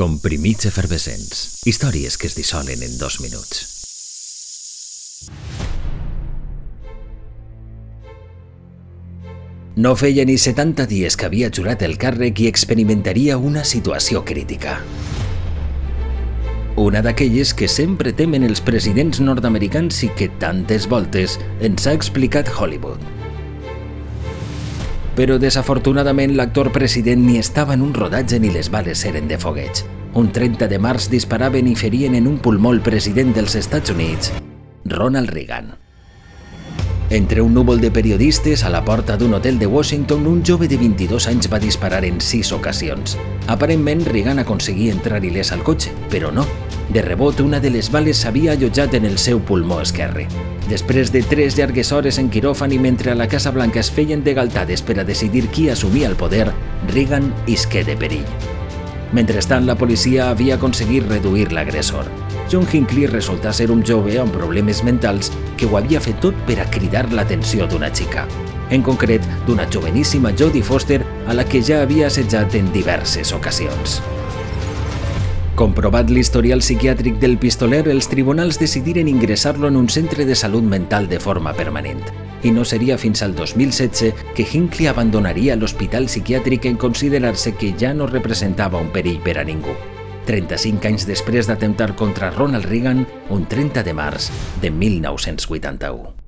Comprimits efervescents. Històries que es dissolen en dos minuts. No feia ni 70 dies que havia jurat el càrrec i experimentaria una situació crítica. Una d'aquelles que sempre temen els presidents nord-americans i que tantes voltes ens ha explicat Hollywood. Però desafortunadament l'actor president ni estava en un rodatge ni les bales eren de fogueig. Un 30 de març disparaven i ferien en un pulmó el president dels Estats Units, Ronald Reagan. Entre un núvol de periodistes a la porta d'un hotel de Washington, un jove de 22 anys va disparar en sis ocasions. Aparentment, Reagan aconseguia entrar il·lès al cotxe, però no. De rebot, una de les bales s'havia allotjat en el seu pulmó esquerre. Després de tres llargues hores en quiròfan i mentre a la Casa Blanca es feien de galtades per a decidir qui assumia el poder, Reagan isqué de perill. Mentrestant, la policia havia aconseguit reduir l'agressor. John Hinckley resulta ser un jove amb problemes mentals que ho havia fet tot per a cridar l'atenció d'una xica. En concret, d'una joveníssima Jodie Foster a la que ja havia assetjat en diverses ocasions. Comprovat l'historial psiquiàtric del pistoler, els tribunals decidiren ingressar-lo en un centre de salut mental de forma permanent. I no seria fins al 2016 que Hinckley abandonaria l'hospital psiquiàtric en considerar-se que ja no representava un perill per a ningú. 35 anys després d'atemptar contra Ronald Reagan, un 30 de març de 1981.